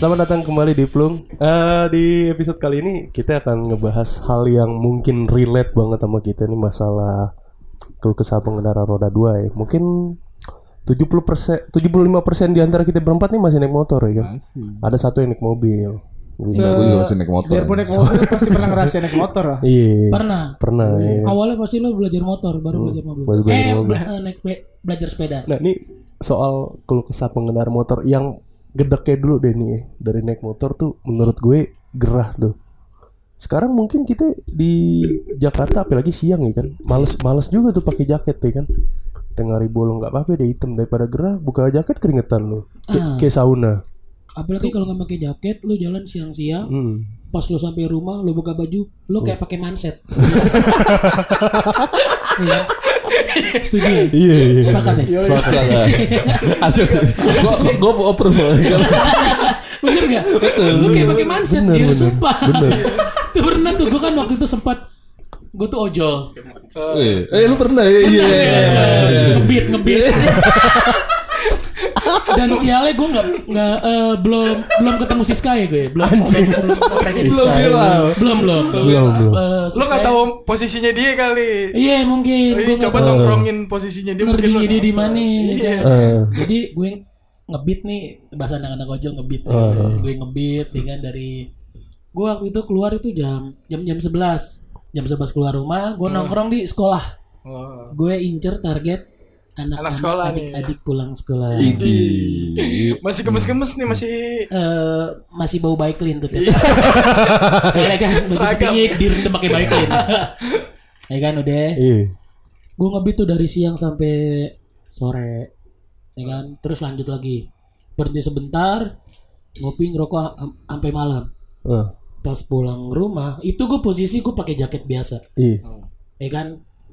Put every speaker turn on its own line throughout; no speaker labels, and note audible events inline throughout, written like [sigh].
Selamat datang kembali di Plung. Eh, di episode kali ini kita akan ngebahas hal yang mungkin relate banget sama kita nih masalah keluh kesah pengendara roda dua ya. Mungkin 70 persen, 75 persen di antara kita berempat nih masih naik motor ya kan. Ada satu yang naik mobil.
Enggak, gue juga masih naik motor.
Biarpun [laughs] naik motor pasti pernah ngerasain naik motor lah.
Iya.
Pernah.
Pernah ya.
Awalnya pasti lo belajar motor, baru belajar mobil.
baru belajar
eh,
mobil.
bela- eh, naik belajar sepeda.
Nah ini soal keluh kesah pengendara motor yang gedeknya dulu deh nih dari naik motor tuh menurut gue gerah tuh. Sekarang mungkin kita di Jakarta apalagi siang ya kan, males males juga tuh pakai jaket ya kan. Tengah hari bolong nggak apa-apa deh hitam daripada gerah buka jaket keringetan lo
Ah.
kayak sauna.
Apalagi kalau nggak pakai jaket, lo jalan siang-siang,
Hmm.
pas lo sampai rumah, lo buka baju, lo kayak pakai manset. [laughs] Iya. Setuju ya?
Iya iya.
Sepakat ya?
Sepakat lah. Asli asli. Gue gue approve.
Bener gak? Lo kayak pakai manset,
Bener,
dia sumpah.
Bener. [laughs]
tuh pernah tuh, gue kan waktu itu sempat gue tuh ojol
Eh, eh, lu pernah ya? Iya.
ngebit ngebit [laughs] dan sialnya gue nggak nggak eh, belum belum ketemu Siska ya gue. Belum belum belum
Belum. Viral.
belum belum.
Belum. Belum.
Eh,
Lu
Siska-
gak tahu posisinya dia kali.
iya mungkin.
Jadi
gue
coba
nggak
tongkrongin posisinya dia mungkin
dia di mana? Ya
Iya.
Eh,
jadi gue ngebit nih bahasa anak-anak ojol ngebit nih.
Oh.
gue ngebit ya kan dari gue waktu itu keluar itu jam jam jam 11 jam 11 keluar rumah gue nongkrong di sekolah.
Oh.
gue incer target anak,
Anak sekolah nih.
adik-adik pulang sekolah.
Idi.
Masih gemes-gemes nih masih
eh masih bau baik clean tuh [laughs] saya kan baju putihnya direndam pakai [laughs] baik clean ya kan udah
iya.
gue ngebit tuh dari siang sampai sore. Ya kan? Terus lanjut lagi. Berhenti sebentar ngopi ngerokok am- sampai malam.
Eh,
pas pulang rumah itu gue posisi gue pakai jaket biasa.
Iya.
ya kan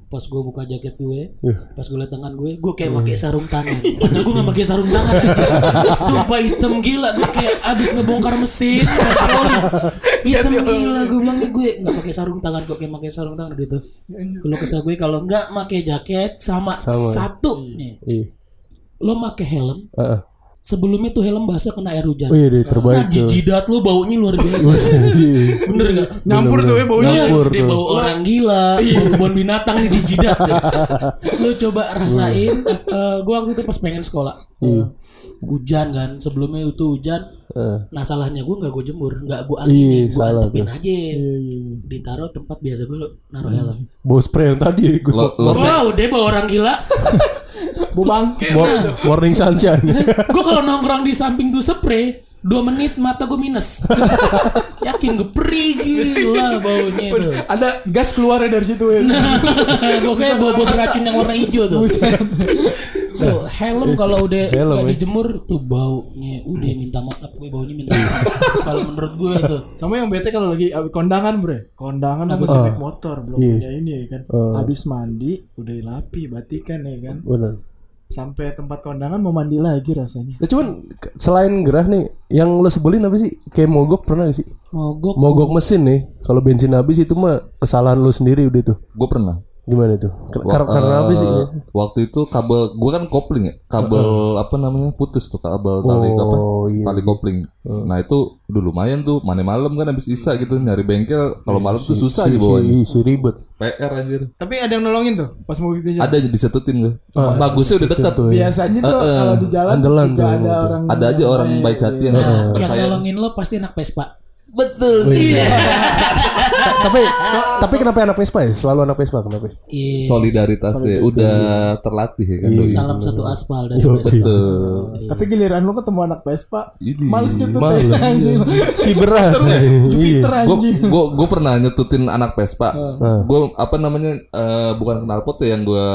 pas gue buka jaket gue
Iya.
pas gue liat tangan gue gue kayak pakai sarung tangan. Padahal gue gak pakai sarung tangan aja. sumpah hitam gila. Gue kayak abis ngebongkar mesin hitam gila gue bilang gue nggak pakai sarung tangan gue kayak pakai sarung tangan gitu. Kalau kesal gue kalau nggak pakai jaket sama, satu nih.
Iya.
lo pakai helm
Eh, eh.
Sebelumnya tuh helm basah kena air hujan
Oh iya deh
nah
terbaik tuh.
jidat lo baunya luar [laughs] biasa
Iya.
bener gak
nyampur tuh ya baunya.
Iya,
Nyampur
dia
tuh.
bau orang gila, bau kebun binatang nih di jidat. [laughs] Lu coba rasain. eh gua waktu itu pas pengen sekolah. eh, hujan kan, sebelumnya itu hujan.
Eh.
Nah salahnya gua nggak gua jemur, nggak gua
Iya,
anginin, gua
salah
antepin
tuh.
aja. Ditaruh tempat biasa gua naruh helm.
Bau spray yang tadi gue
Lo lo
Wow, dia bawa orang gila. [laughs]
Bubang.
Morning sunshine. [laughs]
gua kalau nongkrong di samping tuh spray, dua menit mata gua minus. [laughs] Yakin gue perih gila baunya itu.
Ada gas keluarnya dari situ ya. [laughs]
Pokoknya bau-bau beracun yang warna hijau tuh. Tuh, helm kalau udah [laughs]
Helm,
nggak
ya.
dijemur tuh baunya udah minta maaf gue baunya minta maaf. [laughs] kalau menurut gue tuh.
Sama yang bete kalau lagi abis kondangan bre Kondangan habis
Ah.
naik motor Belum
Iya.
punya ini ya kan
Ah.
Habis mandi Udah lapi batikan ya kan
Benar.
Sampai tempat kondangan mau mandi lagi rasanya
Nah, cuman selain gerah nih, yang lo sebelin apa sih? Kayak mogok pernah gak sih?
Mogok.
Mogok mesin nih. Kalau bensin habis itu mah kesalahan lo sendiri udah tuh.
gue pernah.
Gimana tuh? Karena apa sih?
Eh, Waktu itu kabel gue kan kopling ya, kabel apa namanya putus tuh kabel tali apa
Oh, iya.
tali kopling. Nah itu udah lumayan tuh, mana malam kan habis isa gitu nyari bengkel. Kalau malam tuh susah aja bawanya.
Si, si ribet.
PR anjir.
Tapi ada yang nolongin tuh Pas mau gitu
Ada yang disetutin gue. Bagusnya udah dekat.
tuh, ya.
Biasanya tuh kalau di jalan
Andalan
juga
tuh,
ada orang
Ada aja orang baik hati yang
Yang
percaya.
nolongin lo pasti anak Vespa.
Betul
Oh, [laughs]
sih.
iya. tapi tapi kenapa anak Vespa ya? Selalu anak Vespa kenapa?
Iya.
Solidaritasnya udah terlatih ya kan. doi.
Salam satu aspal dari
Yo,
Vespa.
Betul.
Tapi giliran lu ketemu anak Vespa
Ini.
Males nyetut
Males.
ya, [laughs] anjing.
Si berat. Iya.
Jupiter
gue
anjing
gue gue pernah nyetutin anak Vespa. Gue apa namanya eh, bukan knalpot ya yang gue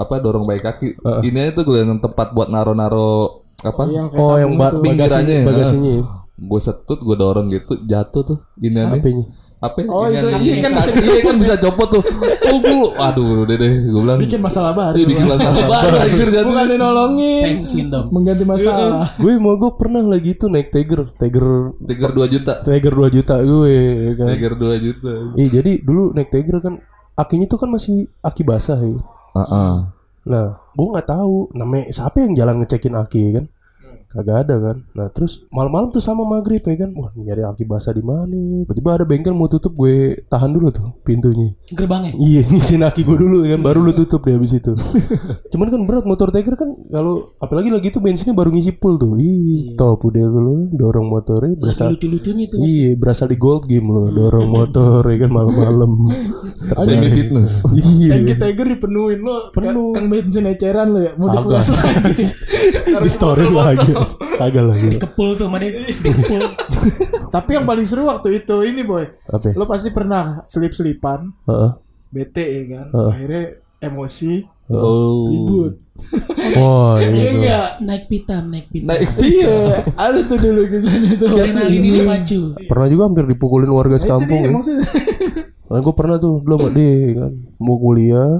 apa dorong baik kaki. Ini aja tuh gue yang tempat buat naro-naro apa?
Yang
Oh, yang ba
sabun
Pinggirannya ya.
bagasinya.
Gue setut, gue dorong gitu, jatuh tuh. Ini aneh. Apa?
Oh,
Ini
itu iya kan bisa
Iya kan bisa copot tuh. Oh, gue, aduh udah deh, gue bilang.
Bikin masalah baru
Ih, bikin masalah baru anjir jatuh.
Bukan
Tensin dong.
Mengganti masalah
Gue mogok pernah lagi tuh naik Tiger, Tiger
Tiger 2 juta.
Tiger 2 juta gue ya kan.
Tiger 2 juta.
Iya, jadi dulu naik Tiger kan akinya tuh kan masih aki basah ya.
Heeh.
Nah, gue nggak tahu namanya siapa yang jalan ngecekin aki ya kan. Kagak ada kan nah terus malam-malam tuh sama maghrib ya kan wah nyari aki basah di mana tiba-tiba ada bengkel mau tutup gue tahan dulu tuh pintunya
Gerbangnya.
Iya [laughs] ngisiin aki gue dulu kan baru lu tutup deh habis itu. [laughs] Cuman kan berat motor Tiger kan kalau apalagi lagi itu bensinnya baru ngisi full tuh. Ih, top udah tuh lu dorong motornya berasa
lucu-lucunya tuh.
Iya, berasa di gold game lo dorong [laughs] motor ya kan malam-malam.
Semi fitness.
Iya.
Tanki Tiger dipenuhin lo
Penuh.
Kang bensin eceran lo ya Mau dikelas lagi
Di story lagi. Kagak lagi.
Kepul tuh mana? Dikepul. [laughs]
Tapi yang paling seru waktu itu ini boy
Apa? ya?
Lo pasti pernah selip-selipan
Heeh.
Bete ya kan
Heeh.
Akhirnya emosi
Oh.
Ribut [laughs]
Wah,
Iya enggak
Naik pitam, naik pitam.
Naik
Iya Ada tuh dulu kisahnya tuh
Adrenalin ini pacu.
Pernah juga hampir dipukulin warga
Itu
sekampung ya.
maksudnya
Karena gue pernah tuh dulu sama dia kan mau kuliah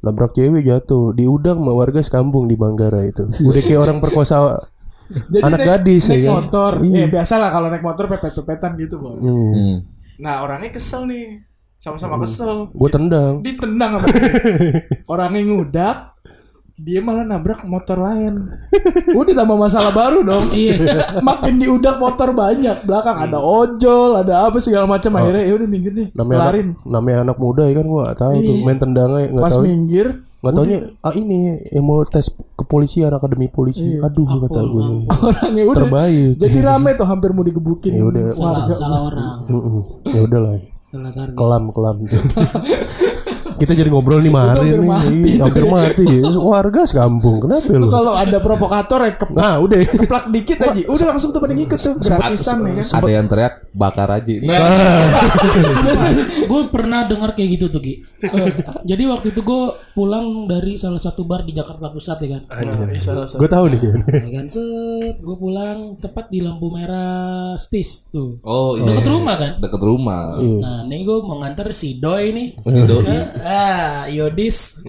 nabrak cewek jatuh diudang sama warga sekampung di Manggarai itu. Udah kayak orang perkosa
Jadi
anak
naik,
gadis
naik
ya
motor
Iya.
Eh biasa lah kalau naik motor pepet-pepetan gitu boy
Hmm.
Hmm.
Nah orangnya kesel nih Sama-sama kesel
Gue tendang.
Ditendang sama dia [laughs] Orangnya ngudak dia malah nabrak motor lain. Udah tambah masalah baru dong. [laughs]
Iya.
Makin diudak motor banyak. Belakang ada ojol, ada apa segala macam. Akhirnya ya udah minggir nih.
Namanya
Kelarin.
anak, namanya anak muda ya kan gue gak tahu tuh
Iya.
main tendangnya
Pas
tahu
minggir,
nggak taunya ah ini yang mau tes kepolisian akademi polisi.
Iya.
Aduh kata gue
orangnya udah
terbaik.
jadi rame tuh hampir mau digebukin
Ya udah.
Salah,
warga.
salah orang.
Ya udah lah. Kelam kelam. [laughs] Kita jadi ngobrol nih mari
hampir
nih.
mati
Iya, Hampir mati. Warga sekampung. Kenapa lu?
Kalau ada provokator ya
Nah udah.
keplak dikit aja, udah langsung tuh pada ngikut tuh gratisan ya kan.
Ada yang teriak bakar aja. Nah, [laughs]
gue pernah dengar kayak gitu tuh Ki. [laughs] Jadi waktu itu gue pulang dari salah satu bar di Jakarta Pusat ya kan.
Gue tahu nih.
Ya kan set, gue pulang tepat di lampu merah Stis tuh.
oh iya.
Deket rumah kan.
Deket rumah.
Nah, nih gue mau nganter si Doi nih.
Si Doi. [laughs]
ah, Yodis.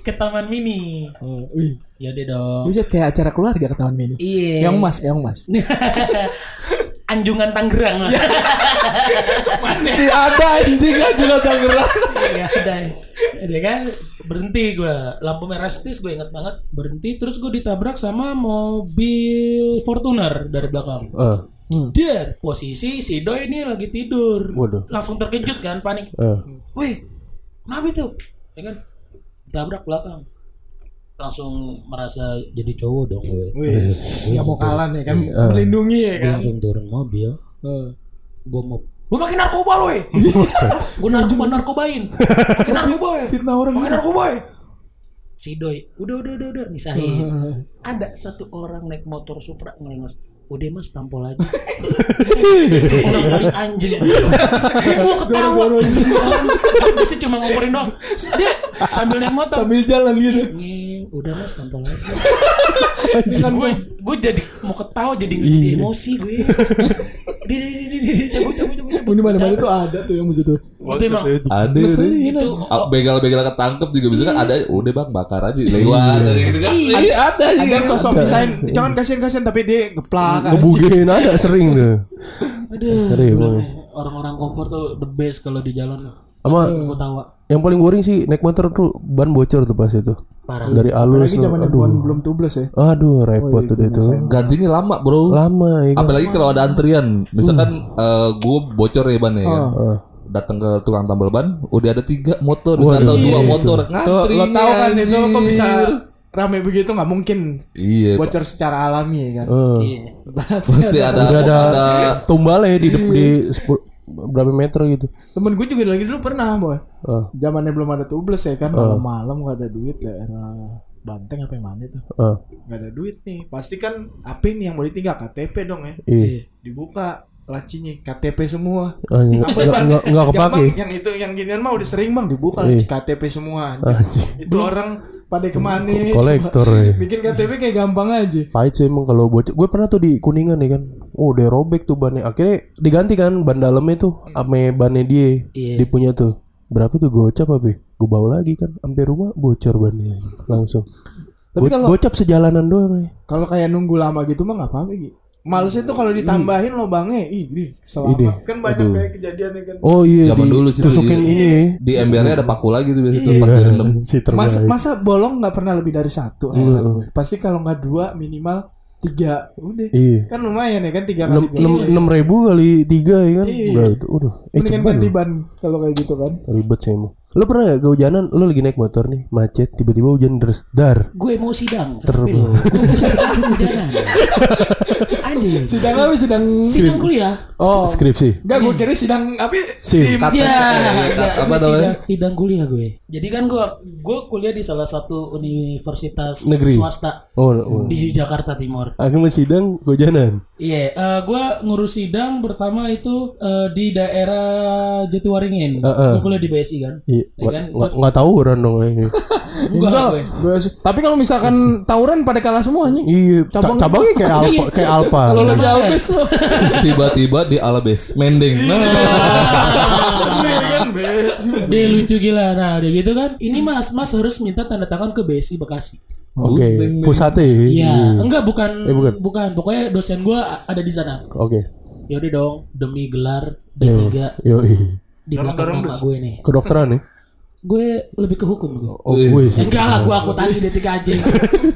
Ke, Taman Mini.
Wih,
Yaudah dong.
bisa kayak acara keluarga ke tahun ini.
Iya.
Yang mas, yang mas. [laughs]
Anjungan Tangerang. [laughs]
Si ada anjing aja juga Tangerang.
Iya ada. Ada kan berhenti gue lampu merah stis gue inget banget berhenti terus gue ditabrak sama mobil Fortuner dari belakang.
Eh,
Der, posisi si Doi ini lagi tidur.
Waduh.
Langsung terkejut kan, panik.
eh.
Wih, kenapa itu? Ya kan, tabrak belakang. Langsung merasa jadi cowok dong gue.
Wih, nggak mau kalah nih kan, melindungi ya kan.
langsung turun mobil.
Eh.
Gue mau Lu makin narkoba lu eh. Gue narkoba narkobain. Makin narkoba eh.
Fitnah orang
Makin narkoba eh. Si Doi, udah udah udah udah misahin. Ada satu orang naik motor Supra ngelengos. Udah mas tampol aja. orang paling anjing. Gue ketawa. Dia sih cuma ngomporin doang. Dia sambil naik motor.
sambil jalan gitu.
Udah mas tampol aja. Dengan gue, gue jadi mau ketawa jadi jadi emosi gue. Di di di di di cabut cabut
Di mana-mana tuh ada tuh yang begitu.
Itu emang
Ada deh.
itu
Ah, Begal-begal ketangkep juga bisa kan ada udah bang bakar aja lewat dari gitu kan. Iya ada
Ada yang sosok misain, jangan kasihan kasihan tapi dia ngeplak.
Ngebugin ada sering tuh.
aduh orang-orang kompor tuh the best kalau di jalan
Sama yang paling boring sih naik motor tuh ban bocor tuh pas itu.
Parah
Dari alus
Lagi
tuh.
zaman
Aduh.
belum tubles ya.
Aduh, repot tuh dia tuh.
Gantinya lama bro.
Lama ya kan.
Apalagi kalau ada antrian. Misalkan eh, gue bocor ya ban ya kan.
Heeh.
Datang ke tukang tambal ban, udah ada tiga motor, misalkan atau dua motor
Tuh,
ngantri.
lo tahu kan itu kok bisa rame begitu nggak mungkin
Iya. Pak.
bocor secara alami ya kan.
Eh.
iya
Pasti [laughs] ada
Udah ada,
ada
tumbalnya di dep- di sepul- berapa meter gitu.
Temen gue juga lagi dulu pernah boy.
Eh,
Zamannya belum ada tubles ya kan, malam-malam gak ada duit daerah Banteng apa yang mana itu
eh,
Gak ada duit nih Pasti kan apa ini yang mau ditinggal KTP dong ya
iya.
Dibuka lacinya KTP semua
Ah, nggak nggak- nggak- nggak
Yang
kepake.
bang, yang itu yang ginian mah udah sering bang dibuka laci KTP semua. Anjing. Itu orang pada ke mana
Kolektor
coba.
ya.
Bikin KTP kayak gampang aja
Pahit sih emang kalau bocor. Gue pernah tuh di Kuningan ya kan. Oh, udah robek tuh bannya. Akhirnya diganti kan ban dalamnya tuh ame bannya dia.
Iya.
Dia punya tuh. Berapa tuh gocap apa? Gue bawa lagi kan. Sampai rumah bocor bannya langsung.
Tapi
Go-
kalau-
gocap sejalanan doang ya.
Kalau kayak nunggu lama gitu mah nggak apa-apa gitu Malesnya tuh kalau ditambahin lobangnya, ih, ih selamat. Kan banyak
Aduh.
kayak kejadian ya kan.
Oh iya
Zaman
di-
dulu sih,
tusukin
iya.
ini
Di embernya ada paku lagi tuh biasanya tuh
Iya.
pas direndam.
si
Mas, masa bolong nggak pernah lebih dari satu? gue. Pasti kalau nggak dua minimal tiga. Udah.
Iya.
Kan lumayan ya kan tiga kali.
enam ribu kali tiga ya kan
Iya.
udah itu udah
Mendingan
cepet
ganti ban kalau kayak gitu kan.
ribet sih emang lo pernah gak kehujanan lo lagi naik motor nih macet tiba-tiba hujan deras dar
Gue mau sidang.
Ter-
Tapi lo, gue mau sidang kehujanan. [laughs] Anjing.
Sidang apa sidang?
Sidang kuliah.
Oh,
skripsi
enggak gue kira sidang apa? Sim.
Kat-
Iya,
eh,
iya,
kat- apa
gue
namanya?
sidang, sidang kuliah gue. Jadi kan gue gue kuliah di salah satu universitas
Negeri.
swasta
oh, oh.
di Jakarta Timur.
akhirnya sidang kehujanan
Iya, eh, gue ngurus sidang pertama itu eh, di daerah Jatiwaringin.
Heeh.
Gue kuliah di BSI kan.
iya
Ya kan?
nggak nggak tahu orang dong. [laughs]
Enggak gue.
Gue sih- Tapi kalau misalkan tawuran pada kalah semuanya.
iya ca-
Cabang-
cabangnya kayak alpa kayak alpa
Kalau lebih albes lo.
Tiba-tiba di Alabes mending. Nah,
Dia lucu gila. Nah, udah gitu kan. Ini Mas, Mas harus minta tanda tangan ke BSI Bekasi.
oke pusatnya
Iya, enggak bukan,
Eh, bukan.
bukan. Pokoknya dosen gua ada di sana.
oke
Ya udah dong, demi gelar D3
yo
di belakang nama gue nih.
kedokteran nih
Gue lebih ke hukum gue.
oh wih
Enggak lah, gue akuntansi D3 aja.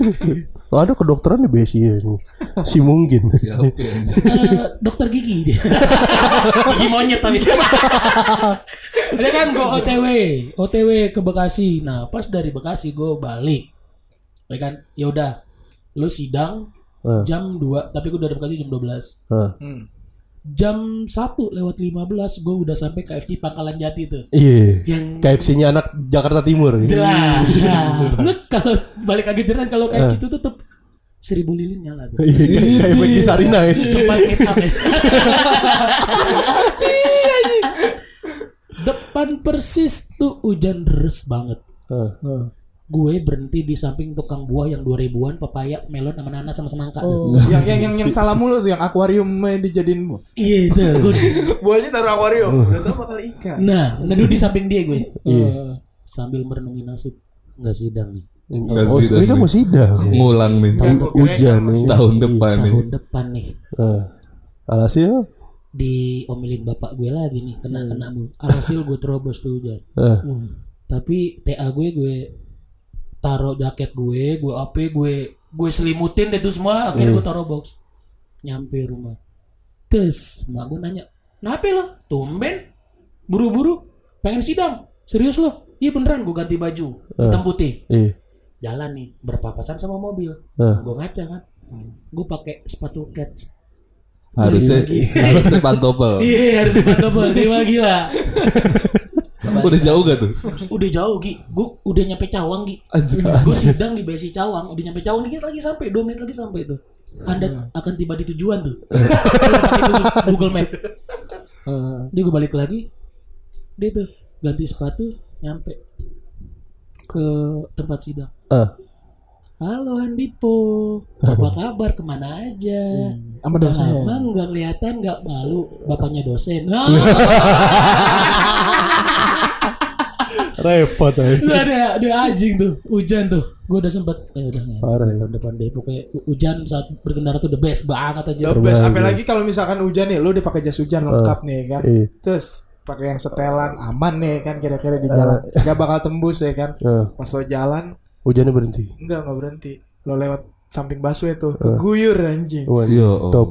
[laughs]
oh, ada kedokteran di BSI ya si mungkin
Siapa [laughs] ya?
Eh, dokter gigi dia. [laughs] gigi monyet tapi. Ada kan gue OTW, OTW ke Bekasi. Nah, pas dari Bekasi gue balik. Ya kan? Ya udah. Lu sidang
Eh.
jam 2, tapi gue dari Bekasi jam 12.
Hah.
Jam 1 lewat 15 gue udah sampai KFC Pangkalan Jati tuh.
iya
Yang
KFC-nya anak Jakarta Timur
jelas. Ya. Lu kalau balik lagi jalan kalau KFC itu tetap seribu lilin nyala tuh.
iya kayak di Sarina ya
Tempat meet up ya. [laughs] Depan persis tuh hujan deras banget.
Hah.
Gue berhenti di samping tukang buah yang 2000-an, pepaya, melon, sama nanas sama semangka.
Oh, [laughs] yang yang yang yang salah mulu tuh yang akuarium dijadiin bu.
Iya itu. [laughs] Gue
Buahnya taruh akuarium. Udah bakal ikan.
Nah, duduk di samping dia gue.
Iya.
Eh, sambil merenungi nasib. Enggak sidang nih.
Nggak
oh
sidang
ini
nih.
mau sidang
Ngulang nih.
hujan nih
Tahun depan nih.
Tahun depan nih.
Hah. alhasil
Diomelin bapak gue lagi nih. Kena-kena mulu. Alhasil gue terobos tuh hujan.
Hah.
Tapi TA gue gue taruh jaket gue, gue apa gue gue selimutin deh tuh semua, akhirnya gue taruh box. Nyampe rumah. Terus mak gue nanya, "Kenapa lo? Tumben? Buru-buru? Pengen sidang? Serius lo?" Iya beneran gue ganti baju hitam putih.
iya
Jalan nih berpapasan sama mobil.
Hah.
Gue ngaca kan. Gue pakai sepatu cats.
Harusnya harusnya pantopel. [laughs]
Iya harus sepatu double, dia gila. [laughs]
Udah jauh gak tuh?
Udah jauh Gi, gue udah nyampe Cawang Gi.
Anjir.
gue sidang di BSI Cawang. Udah nyampe Cawang dikit lagi sampai 2 menit lagi sampai itu anda akan tiba di tujuan tuh. [laughs] Google- Google Map. Dia gue balik lagi. Dia tuh ganti sepatu nyampe ke tempat sidang.
Ah.
halo Andipo apa kabar? Ke mana aja?
Sama dosen.
Lama nggak kelihatan nggak malu. Bapaknya dosen [laughs]
repot ya
Itu ada ada anjing tuh hujan tuh gue udah sempet eh udah
Parah ya.
depan deh pokoknya hu- hujan saat berkendara tuh the best banget aja
The best. Apalagi kalau misalkan hujan nih, lu udah pakai jas hujan lengkap nih kan.
Iya.
Terus pakai yang setelan aman nih kan kira-kira di jalan. Gak bakal tembus ya kan.
Ah.
Pas lo jalan,
hujannya berhenti
enggak enggak berhenti. Lo lewat samping busway tuh, keguyur anjing.
Wah,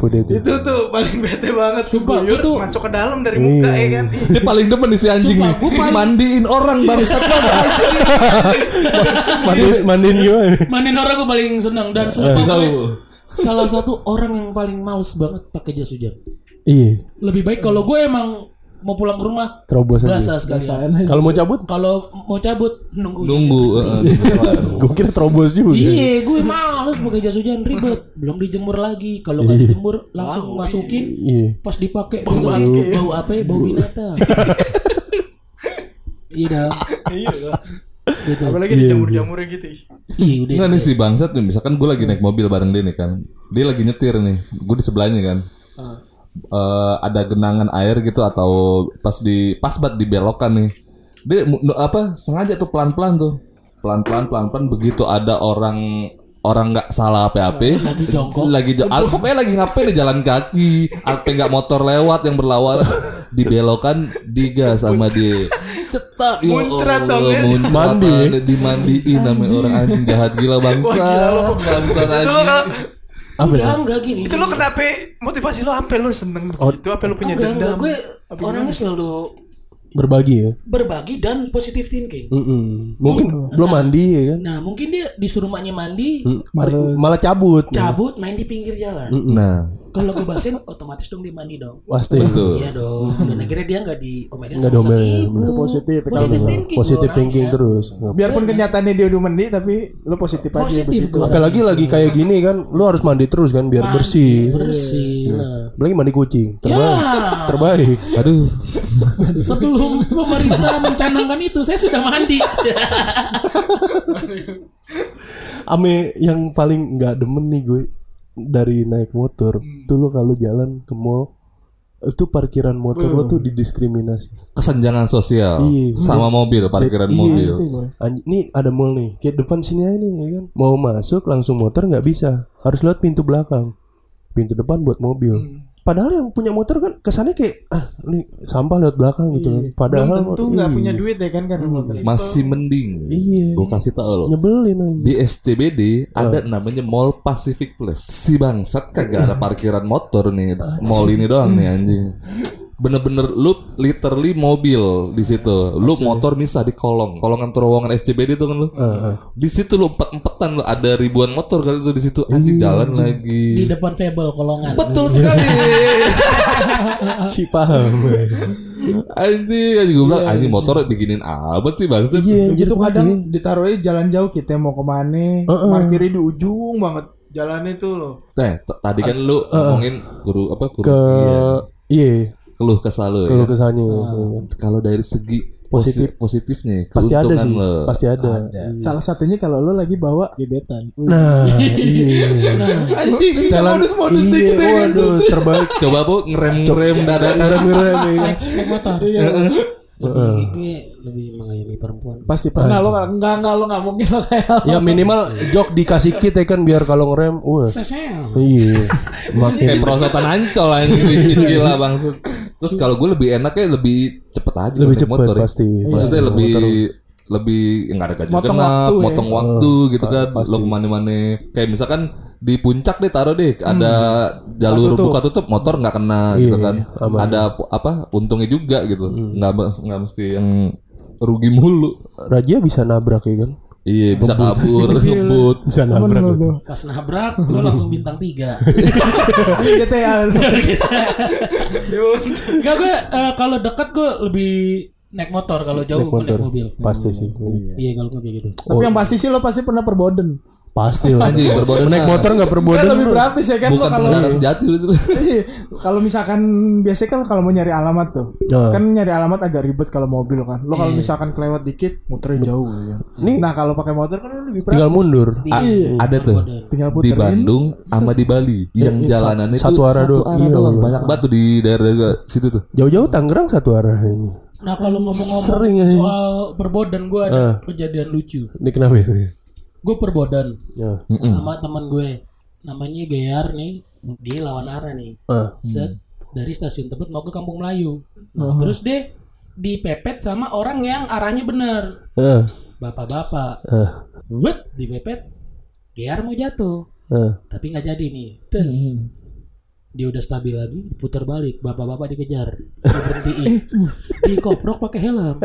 deh tuh.
Itu tuh paling bete banget
Sumpah,
keguyur
tuh-
masuk ke dalam dari muka ya kan.
Dia paling demen nih si anjing
Sumpah,
nih.
paling-
Mandiin orang bangsat banget [laughs] anjing.
Mandiin, mandiin gimana?
Manin orang gue paling senang dan
Si
sumpah salah satu orang yang paling males banget pakai jas hujan.
Iya,
Lebih baik kalau gue emang mau pulang ke rumah
terobos aja.
sekalian.
Kalau mau cabut,
Kalau mau cabut nunggu.
Nunggu. heeh.
gue [laughs] kira terobos juga.
Iya, gue males pakai jas hujan ribet. Belum dijemur lagi. Kalau nggak dijemur langsung masukin.
Iya.
Pas dipakai bau, bau apa? ya? Bau binatang. [laughs] iya dah. Gitu.
apalagi dijamur-jamurnya gitu. ih.
Iya udah.
Enggak nih si bangsat nih, misalkan gue lagi naik mobil bareng dia nih kan. Dia lagi nyetir nih, gue di sebelahnya kan. Eh, ada genangan air gitu atau pas di pas banget di belokan nih. Dia apa sengaja tuh pelan-pelan tuh. Pelan-pelan pelan-pelan begitu ada orang orang nggak salah apa-apa
Lagi jongkok.
lagi jo- [laughs] pokoknya lagi ngapain di jalan kaki. Apa nggak motor lewat yang berlawanan dibelokan digas sama dia. Cetak ya
Muncrat
Allah,
dong, ya.
muncrat,
Mandi,
dimandiin namanya orang anjing jahat gila bangsa bangsa anjing
Apa ya?
Enggak, enggak gini.
Itu lo kenapa motivasi lo sampai lo seneng begitu? Apa lo punya
enggak, enggak,
dendam?
gue orangnya selalu
Berbagi ya.
berbagi dan positive thinking.
Mm-mm. Mungkin belum mandi ya kan.
Nah, mungkin dia disuruh maknya mandi,
Mari- malah cabut.
cabut, main di pinggir jalan.
nah
Kalau gue bahasin otomatis dong dia mandi dong.
Pasti.
betul
Iya dong. Dan akhirnya dia nggak diomelin
Nggak diomelin, bener.
positif.
Positive thinking.
Positive
orangnya.
thinking terus.
Biarpun kenyataannya dia udah mandi tapi lo positif aja
Positif.
Apalagi lagi kayak gini kan, lu harus mandi terus kan biar bersih.
Bersih. Nah.
Apalagi mandi kucing. Terbaik.
Ya,
Terbaik.
aduh
sebelum pemerintah mencanangkan itu, saya sudah mandi.
Ame yang paling nggak demen nih gue dari naik motor. Tuh lu kalau jalan ke mall itu parkiran motor lo tuh didiskriminasi.
kesenjangan sosial
Iya.
sama mobil parkiran
Iya,
mobil
Anj- Nih ada mall nih, kayak depan sini aja nih ya kan. Mau masuk langsung motor nggak bisa, harus lewat pintu belakang. Pintu depan buat mobil. Padahal yang punya motor kan kesannya kayak ah nih sampah lewat belakang gitu kan. Padahal
Tentu nggak
iya.
punya duit ya kan karena motor.
masih mending
Iya.
gue kasih tau lo
nyebelin aja.
di SCBD ada namanya Mall Pacific Place. Si bangsat kagak ada parkiran motor nih. Mall ini doang nih anjing. Bener-bener lu literally mobil di situ. Lu motor misah di kolong, kolongan terowongan SCBD itu kan lu. Di situ lu empat-empatan lu ada ribuan motor kali itu di situ. Anjing jalan
Di
lagi.
depan Fable kolongan.
Betul sekali. [laughs]
si paham.
anjing, anjing gue bilang anjing motor diginin amat sih bangsat.
Iya,
Gitu kadang ditaruhnya jalan jauh kita mau ke mana, parkirnya di ujung banget jalannya tuh lo.
Nah, t- tadi kan lu ngomongin guru apa guru
ke iya
keluh kesah lu
kalau
ya.
kesannya
Kalau dari segi
Positif.
positif positifnya,
pasti ada sih
lo.
pasti ada
Salah satunya kalau lo lagi bawa gebetan.
nah iya
Anjing,
Setelan-
modus-modus
iya,
dikit ya kan.
waduh terbaik
coba bu ngerem ngerem dadakan.
keren nih
Naik, naik motor. Lebih, gue lebih mengayomi perempuan.
Pasti pernah lo nggak nggak nggak lo nggak mungkin lo kayak
ya minimal jok dikasih kit ya kan biar kalau ngerem wah iya [laughs] makin
Kayak perosotan ancol anjing licin gila bang. Terus kalau gue lebih enaknya lebih cepet aja
Lebih cepet
motor ya.
pasti.
Maksudnya
Iya,
lebih lebih nggak ada ganjil
Motong
genap,
waktu ya.
motong waktu gitu kan. Lo ke mana-mana. Kayak misalkan di puncak deh taruh deh ada jalur buka tutup motor nggak kena gitu kan. Ada pu- apa untungnya juga gitu. Nggak mes- nggak mesti yang rugi mulu.
Raja bisa nabrak ya kan
Iya bisa kabur ngebut.
bisa nabrak
lo.
Pas nabrak, lo langsung bintang tiga. [laughs]
GTA.
Enggak gue eh, kalau dekat gue lebih naik motor kalau jauh gue naik mobil.
pasti sih
Iya kalau gue kayak gitu.
Tapi yang pasti sih lo pasti pernah perboden.
Pasti lah
Anjing berbodoh.
naik motor nggak
Kan
perbodan
lebih praktis ya kan lo
Bukan
kalau
pengendara sejati itu.
Iya, kalau misalkan biasanya kan kalau mau nyari alamat tuh,
Nah.
kan nyari alamat agak ribet kalau mobil kan. Lo kalau misalkan kelewat dikit, muternya jauh ya.
Nih.
Nah kalau pakai motor kan lebih praktis.
tinggal mundur
A- ada tuh
Tinggal
di
puterin.
Bandung sama di Bali yang jalanan itu
satu arah
satu
doang.
arah
Iya,
doang banyak batu di daerah situ tuh
jauh-jauh Tangerang satu arah ini
Nah kalau ngomong-ngomong
ya.
soal perbodan gue ada kejadian lucu.
ini kenapa ini
Gue perbodan
ya.
sama teman gue namanya Gear nih di lawan arah nih.
Ah.
Set dari stasiun Tebet mau ke Kampung Melayu. Nah, Terus deh dipepet sama orang yang arahnya bener.
Ah.
Bapak-bapak.
Ah.
Wet dipepet. Gear mau jatuh.
Ah.
Tapi nggak jadi nih. Terus dia udah stabil lagi, putar balik, bapak-bapak dikejar, diberhentiin, dikoprok pakai helm,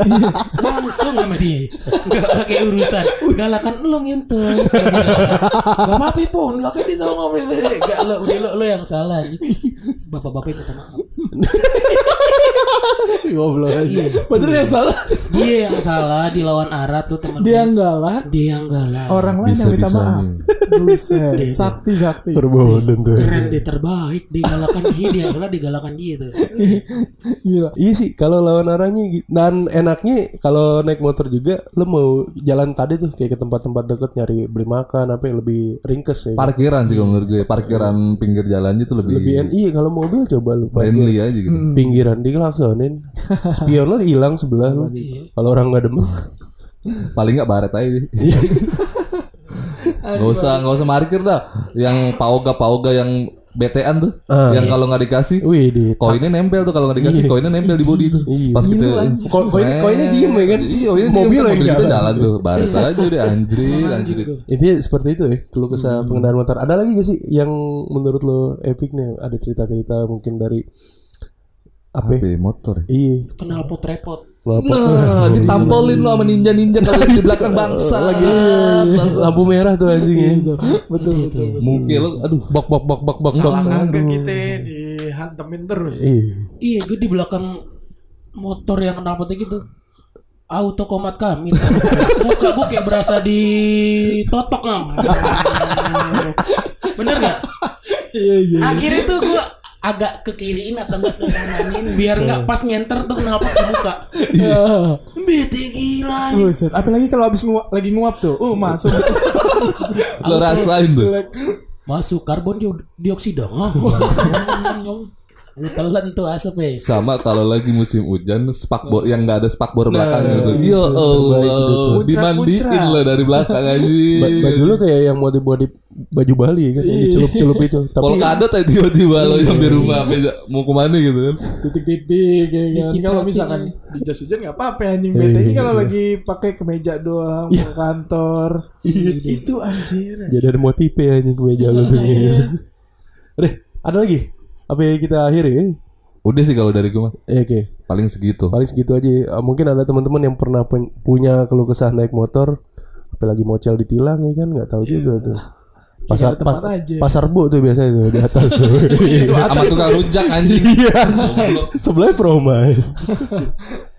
langsung sama dia, nggak pakai urusan, galakan lo ngintel, nggak apa pun, lo kan di sama ngomong, nggak lo, udah lo, yang salah, bapak-bapak minta maaf,
goblok aja
iya,
Padahal yang salah
dia yang salah di lawan arah tuh teman
dia
gue,
enggak lah.
dia yang galak,
Orang lain yang minta maaf. Buset. Sakti sakti.
perbodan tuh
keren dia terbaik, digalakan dia, dia yang salah digalakan dia tuh,
Gila.
Iya sih kalau lawan arahnya gitu. Dan enaknya kalau naik motor juga lo mau jalan tadi tuh kayak ke tempat-tempat deket nyari beli makan apa yang lebih ringkes ya.
parkiran sih kalau menurut gue parkiran pinggir jalan itu lebih,
lebih iya kalau mobil coba lu parkir
friendly aja gitu
pinggiran dikelaksonin. [laughs] Spion lo hilang sebelah lu. Kalau orang nggak demen. [laughs]
paling nggak baret aja. Gak usah nggak usah parkir dah. Yang pauga pauga yang BTN tuh,
Ah.
yang kalau nggak dikasih
Wih, di
koinnya nempel tuh kalau nggak dikasih koinnya nempel di body tuh.
Iya.
Pas kita
Ko- koinnya- koinnya diem ya kan?
Iya, koinnya
Mobil
mobil
yang
mobil kita
jalan.
jalan tuh. Baret aja deh anjir, anjir.
Intinya seperti itu ya keluh kesah pengendara motor. Ada lagi gak sih yang menurut lo epic nih? Ada cerita-cerita mungkin dari apa? ya?
HP motor.
Iya,
Kenal pot repot.
Nah, [laughs] ditampolin lo sama ninja-ninja kalau di belakang bangsa. Bangsa.
lampu merah tuh anjing ya.
betul betul.
Muka lo aduh
Bak bak bak bak bak bak.
Salah kita dihantemin terus.
Iya.
Iya, gue di belakang motor yang kenal potnya gitu. Auto komat kami. [laughs] Buka gue kayak berasa di totok ngam. [laughs] Bener gak?
Iya iya.
Akhirnya tuh gue agak ke kiriin atau enggak ke kananin biar nggak pas nyenter tuh knalpot dibuka. Bete gila nih.
Buset. Apalagi kalau habis nguap, lagi nguap tuh. Uh, masuk. [laughs]
lo rasain tuh.
Masuk karbon dio- dioksida. [laughs] Lu telan tuh asapnya.
Sama kalau lagi musim hujan spakbor yang nggak ada spakbor belakang
Nah,
gitu. Ya Allah, dimandiin lo dari belakang aja.
Ba- baju lo kayak yang modif-modif baju Bali kan yang dicelup-celup itu. Tapi
Polkadot aja tiba-tiba lo yang di rumah mau ke mana gitu kan.
Titik-titik ya kan. Kalau misalkan di jas hujan nggak apa-apa anjing BTI kalau lagi pakai kemeja doang mau ke kantor. Itu anjir.
jadi ada motif ya anjing gue jalan tuh. Deh, ada lagi? Apa yang kita akhiri? ya?
Udah sih kalau dari gue mah
Eh, Oke.
paling segitu.
Paling segitu aja. Eh, Mungkin ada teman-teman yang pernah punya keluh kesah naik motor, apalagi mocel ditilang ya kan, nggak tahu juga tuh. Pasar pa-
aja.
pasar bu tuh biasanya tuh di atas tuh.
Sama tukang rujak anjing.
Iya. Sebelahnya Proma. [laughs]